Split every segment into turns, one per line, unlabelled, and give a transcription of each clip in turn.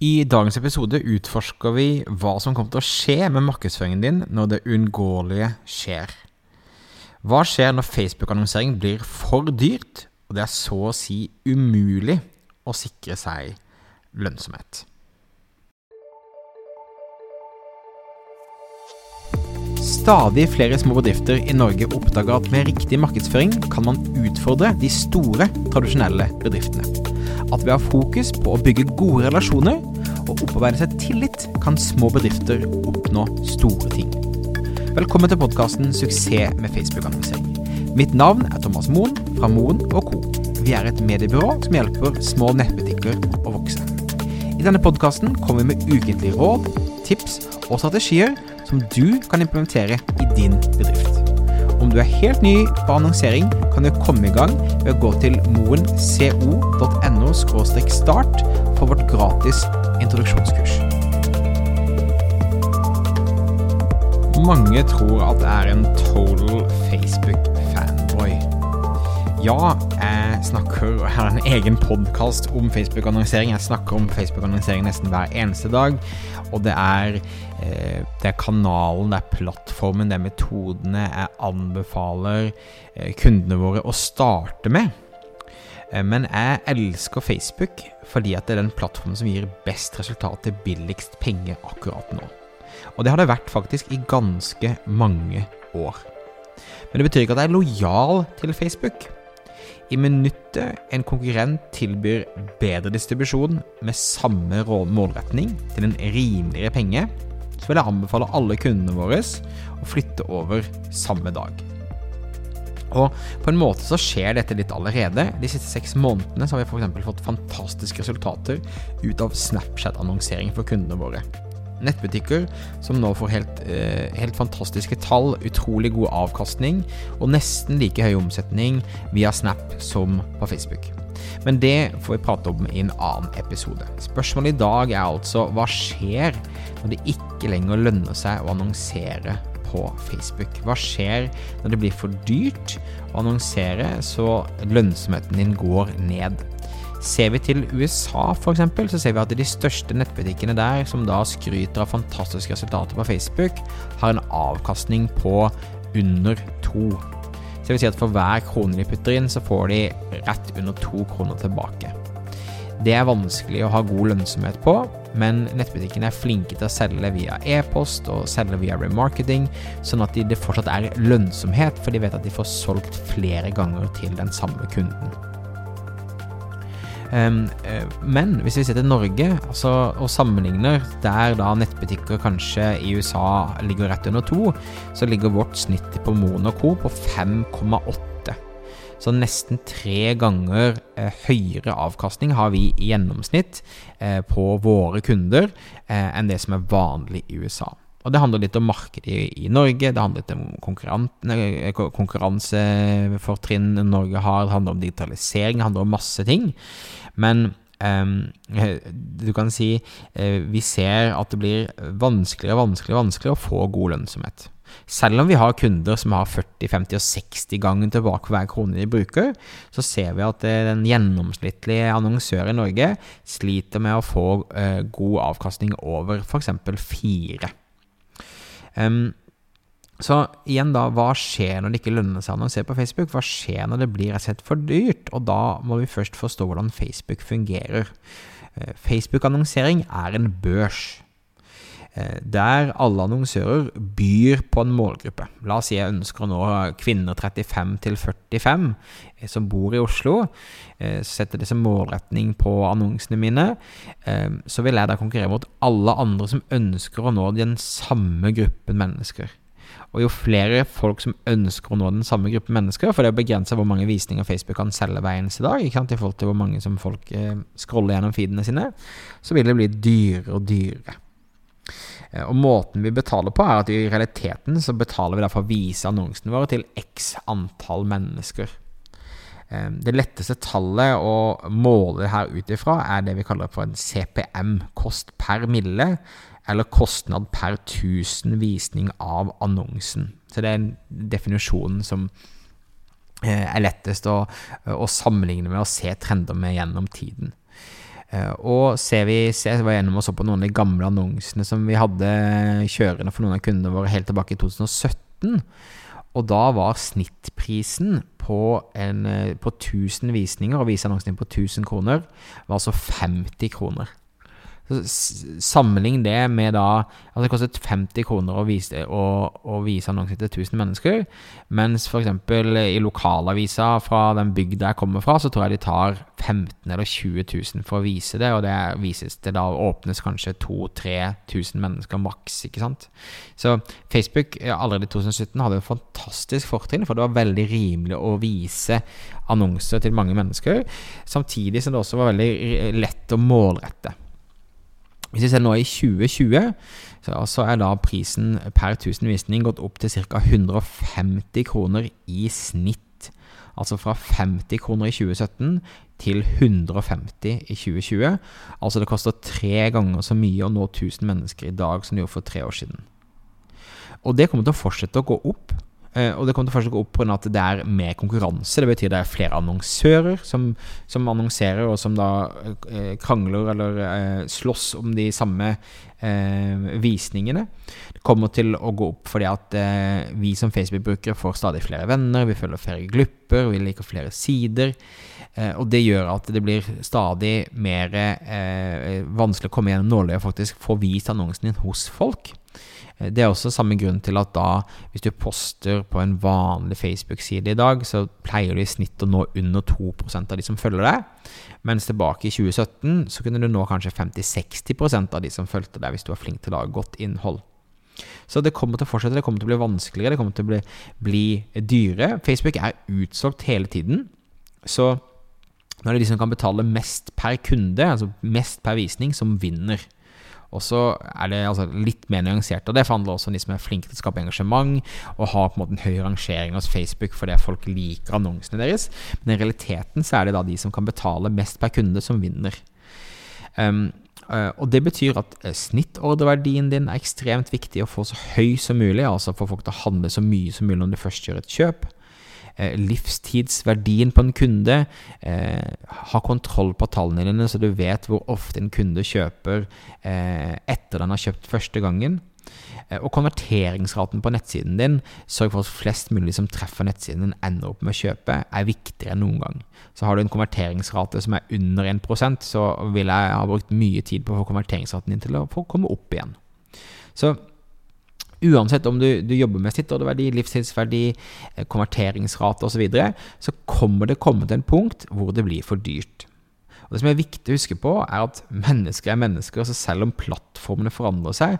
I dagens episode utforsker vi hva som kommer til å skje med markedsføringen din når det uunngåelige skjer. Hva skjer når Facebook-annonsering blir for dyrt, og det er så å si umulig å sikre seg lønnsomhet? Stadig flere små bedrifter i Norge oppdager at med riktig markedsføring kan man utfordre de store, tradisjonelle bedriftene. At ved å ha fokus på å bygge gode relasjoner og opparbeide seg tillit, kan små bedrifter oppnå store ting. Velkommen til podkasten 'Suksess med Facebook-annonsering'. Mitt navn er Thomas Moen fra Moen Co. Vi er et mediebyrå som hjelper små nettbutikker å vokse. I denne podkasten kommer vi med ukentlige råd, tips og strategier som du kan implementere i din bedrift. Om du er helt ny på annonsering, kan du komme i gang ved å gå til moenco.no start for vårt gratis introduksjonskurs. Mange tror at jeg er en total Facebook-fanboy. Ja, jeg snakker Jeg har en egen podkast om Facebook-annonsering. Jeg snakker om Facebook-annonsering nesten hver eneste dag. Og det er, eh, det er kanalen, det er plattformen, det er metodene jeg anbefaler eh, kundene våre å starte med. Eh, men jeg elsker Facebook fordi at det er den plattformen som gir best resultat til billigst penger akkurat nå. Og det har det vært faktisk i ganske mange år. Men det betyr ikke at jeg er lojal til Facebook. I minuttet en konkurrent tilbyr bedre distribusjon med samme målretning til en rimeligere penge, så vil jeg anbefale alle kundene våre å flytte over samme dag. Og på en måte så skjer dette litt allerede. De siste seks månedene så har vi f.eks. fått fantastiske resultater ut av Snapchat-annonsering for kundene våre. Nettbutikker som nå får helt, eh, helt, fantastiske tall, utrolig god avkastning og nesten like høy omsetning via Snap som på Facebook. Men det får vi prate om i en annen episode. Spørsmålet i dag er altså hva skjer når det ikke lenger lønner seg å annonsere på Facebook. Hva skjer når det blir for dyrt å annonsere så lønnsomheten din går ned? Ser vi til USA f.eks., så ser vi at de største nettbutikkene der, som da skryter av fantastiske resultater på Facebook, har en avkastning på under to. Så det vil si at for hver krone de putter inn, så får de rett under to kroner tilbake. Det er vanskelig å ha god lønnsomhet på, men nettbutikkene er flinke til å selge via e-post og selge via remarketing, sånn at det fortsatt er lønnsomhet, for de vet at de får solgt flere ganger til den samme kunden. Um, men hvis vi ser til Norge altså, og sammenligner der da nettbutikker kanskje i USA ligger rett under to, så ligger vårt snitt på Monaco på 5,8 så nesten tre ganger eh, høyere avkastning har vi i gjennomsnitt eh, på våre kunder eh, enn det som er vanlig i USA. Og Det handler litt om markedet i, Norge, det handler litt om eh, konkurransefortrinn Norge har, det handler om digitalisering, det handler om masse ting. Men Um, du kan si uh, vi ser at det blir vanskeligere og vanskeligere, vanskeligere å få god lønnsomhet. Selv om vi har kunder som har 40, 50 og 60 ganger tilbake for hver krone de bruker, så ser vi at den gjennomsnittlige annonsør i Norge sliter med å få god avkastning over f.eks. fire. Um, så igjen, da, hva skjer når det ikke lønner seg å annonsere på Facebook? Hva skjer når det blir rett for dyrt? Og da må vi først forstå hvordan Facebook fungerer. Uh, Facebook-annonsering er en børs. Eh, der alle annonsører byr på en målgruppe. La oss si jeg ønsker å nå kvinner 35 til 45 eh, som bor i Oslo. Eh, setter det som målretning på annonsene mine. Så vil jeg da konkurrere mot alle andre som ønsker å nå den samme gruppen mennesker. Og jo flere folk som ønsker å nå den samme gruppen mennesker, for det er begrensa hvor mange visninger Facebook kan selge hver eneste dag, i forhold til hvor mange som folk scroller gjennom feedene sine, så vil det bli dyrere og dyrere. Eh, og måten vi betaler på, er at i realiteten så betaler vi derfor å vise annonsene våre til x antall mennesker. Eh, det letteste tallet å måle her ut ifra er det vi kaller for en CPM, kost per mille, eller kostnad per 1000 visning av annonsen. Så det er definisjonen som eh, er lettest å, å sammenligne med og se trender med gjennom tiden. Eh, og ser vi ser, var gjennom og så på noen av de gamle annonsene som vi hadde kjørende for noen av kundene våre helt tilbake i 2017. Og da var snittprisen på, en, eh, på 1000 visninger, og vise annonsen din på 1000 kroner, var altså 50 kroner. Sammenlign det med da Altså det kostet 50 kroner å vise, å, å vise annonsen til 1000 mennesker, mens f.eks. i lokalavisa fra den bygda jeg kommer fra, så tror jeg de tar 15 eller 20 000 for å vise det, og det vises det da åpnes kanskje 2000-3000 mennesker maks, ikke sant. Så Facebook allerede i 2017 hadde et fantastisk fortrinn, for det var veldig rimelig å vise annonser til mange mennesker, samtidig som det også var veldig lett å målrette. Hvis vi ser nå i 2020, så, er da prisen per 1000 visning gått opp til ca. 150 kroner i snitt. Altså fra 50 kroner i 2017 til 150 i 2020. Altså det koster tre ganger så mye å nå 1000 mennesker i dag som det gjorde for tre år siden. Og det kommer til å fortsette å gå opp. Uh, og det kommer til å fortsatt gå opp pga. at det er mer konkurranse. Det betyr det er flere annonsører som, som annonserer, og som da uh, krangler eller uh, slåss om de samme visningene. Det kommer til å gå opp fordi at vi som Facebook-brukere får stadig flere venner, vi følger flere glupper, vi liker flere sider. og det gjør at det blir stadig mer vanskelig å komme gjennom nåløyet og faktisk få vist annonsen din hos folk. Eh, det er også samme grunn til at da, hvis du poster på en vanlig Facebook-side i dag, så pleier du i snitt å nå under 2% av de som følger deg. Mens tilbake i 2017 så kunne du nå kanskje 50-60% av de som fulgte deg, hvis du var flink til å lage godt innhold. Så det kommer til å fortsette, det kommer til å bli vanskeligere, det kommer til å bli, bli dyrere. Facebook er utsolgt hele tiden. Så nå er det de som kan betale mest per kunde, altså mest per visning, som vinner. Og så er det altså litt mer nyansert. Og det handler også om de som er flinke til å skape engasjement og har på en måte en høy rangering hos Facebook fordi folk liker annonsene deres. Men i realiteten så er det da de som kan betale mest per kunde, som vinner. Um, og det betyr at uh, snittordreverdien din er ekstremt viktig å få så høy som mulig, altså få folk til å handle så mye som mulig når du først gjør et kjøp. Eh, livstidsverdien på en kunde. Eh, ha kontroll på tallene dine, så du vet hvor ofte en kunde kjøper eh, etter den har kjøpt første gangen. Og konverteringsraten på nettsiden din, sørg for at flest mulig som treffer nettsiden din, ender opp med å kjøpe, er viktigere enn noen gang. Så har du en konverteringsrate som er under 1% så vil jeg ha brukt mye tid på å få konverteringsraten din til å få komme opp igjen. Så Uansett om du, du jobber med sittorderverdi, livstidsverdi, eh, konverteringsrate osv., så, videre, så kommer det komme til en punkt hvor det blir for dyrt. Og Det som er viktig å huske på, er at mennesker er mennesker. så Selv om plattformene forandrer seg,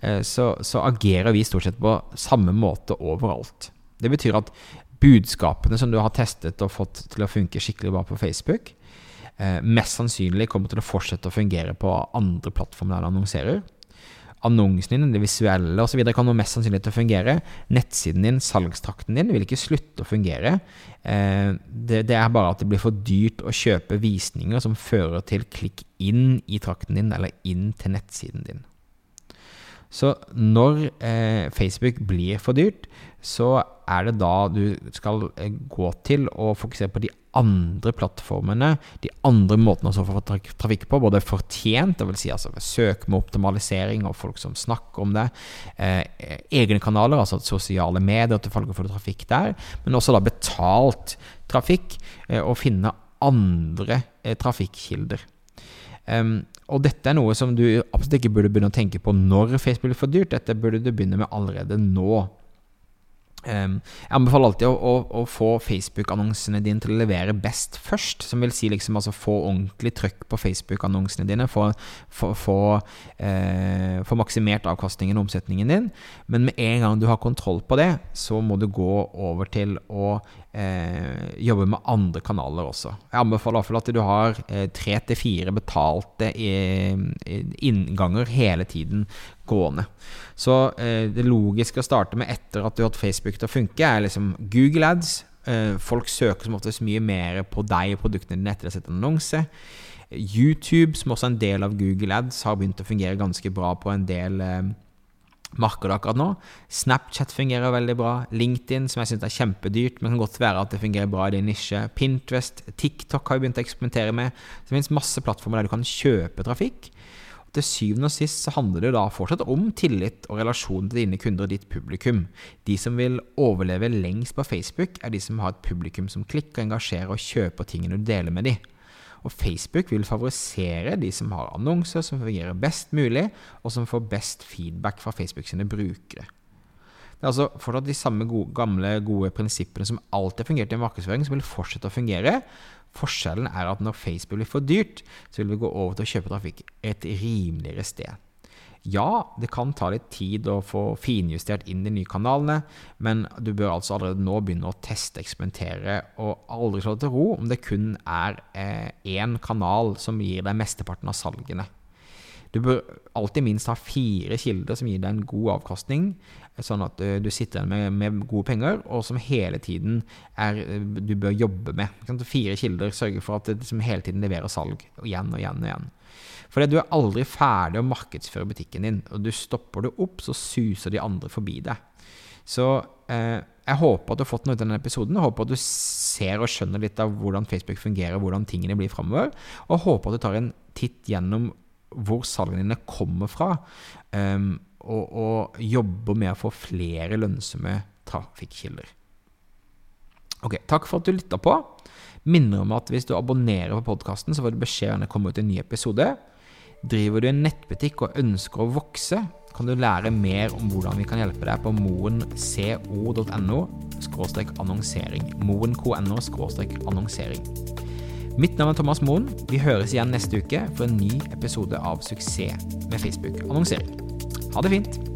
eh, så, så agerer vi stort sett på samme måte overalt. Det betyr at budskapene som du har testet og fått til å funke skikkelig bra på Facebook, eh, mest sannsynlig kommer til å fortsette å fungere på andre plattformer der du annonserer annonsen din, det visuelle osv. noe mest sannsynlig til å fungere. Nettsiden din, salgstrakten din, vil ikke slutte å fungere. Eh, det, det, er bare at det blir for dyrt å kjøpe visninger som fører til klikk inn i trakten din, eller inn til nettsiden din. Så når eh, Facebook blir for dyrt, så er det da du skal eh, gå til å fokusere på de andre plattformene, de andre måtene å få trafikk på, både fortjent, vil si altså søk med optimalisering og folk som snakker om det, eh, egne kanaler, altså sosiale medier til folk får trafikk der, men også da betalt trafikk, eh, og finne andre eh, trafikkilder. Um, og dette er noe som du absolutt ikke burde begynne å tenke på når Facebook blir for dyrt. Dette burde du begynne med allerede nå. Um, jeg anbefaler alltid å, å, å få Facebook-annonsene dine til å levere best først. Som vil si liksom altså få ordentlig trøkk på Facebook-annonsene dine. Få, få, få, eh, få, maksimert avkastningen og omsetningen din. Men med en gang du har kontroll på det, så må du gå over til å eh, jobbe med andre kanaler også. Jeg anbefaler i hvert fall at du har eh, tre til fire betalte innganger hele tiden gående. Så eh, det logiske å starte med etter at du har hatt Facebook til å funke, er liksom Google ads. Eh, folk søker som oftest mye mer på deg og produktene dine etter å ha sett annonse. YouTube, som også er en del av Google ads, har begynt å fungere ganske bra på en del eh, markedet akkurat nå. Snapchat fungerer veldig bra. LinkedIn, som jeg syns er kjempedyrt, men kan godt være at det fungerer bra i din nisje. Pinterest, TikTok har vi begynt å eksperimentere med. Det finnes masse plattformer der du kan kjøpe trafikk. Til syvende og sist så handler det da fortsatt om tillit og relasjon til dine kunder og ditt publikum. De som vil overleve lengst på Facebook, er de som har et publikum som klikker, engasjerer og kjøper tingene du deler med dem. Og Facebook vil favorisere de som har annonser som fungerer best mulig, og som får best feedback fra Facebook sine brukere. Det er altså fortsatt de samme gode, gamle, gode prinsippene som alltid har fungert i markedsføring, som vil fortsette å fungere. Forskjellen er at når Facebook blir for dyrt, så vil vi gå over til å kjøpe trafikk et rimeligere sted. Ja, det kan ta litt tid å få finjustert inn de nye kanalene, men du bør altså allerede nå begynne å teste, eksperimentere, og aldri slå deg til ro om det kun er én eh, kanal som gir deg mesteparten av salgene. Du bør alltid minst ha fire kilder som gir deg en god avkastning, sånn at eh, du sitter igjen med, med, gode penger, og som hele tiden er, eh, du bør jobbe med. Fire kilder sørger for at det liksom hele tiden leverer salg, igjen og igjen og igjen. For du er aldri ferdig å markedsføre butikken din. Og du stopper det opp, så suser de andre forbi deg. Så eh, jeg håper at du har fått noe ut av denne episoden. Jeg håper at du ser og skjønner litt av hvordan Facebook fungerer, hvordan tingene blir framover. Og håper at du tar en titt gjennom hvor salgene dine kommer fra, um, og, og, jobber med å få flere lønnsomme trafikkilder. Ok, Takk for at du lytta på. Minner om at hvis du abonnerer på podkasten, så får du beskjed når det kommer ut en ny episode. Driver du en nettbutikk og ønsker å vokse, kan du lære mer om hvordan vi kan hjelpe deg på moenco.no annonsering. moenco.no annonsering. Mitt navn er Thomas Moen. Vi høres igjen neste uke for en ny episode av Suksess med Facebook-annonsering. Ha det fint!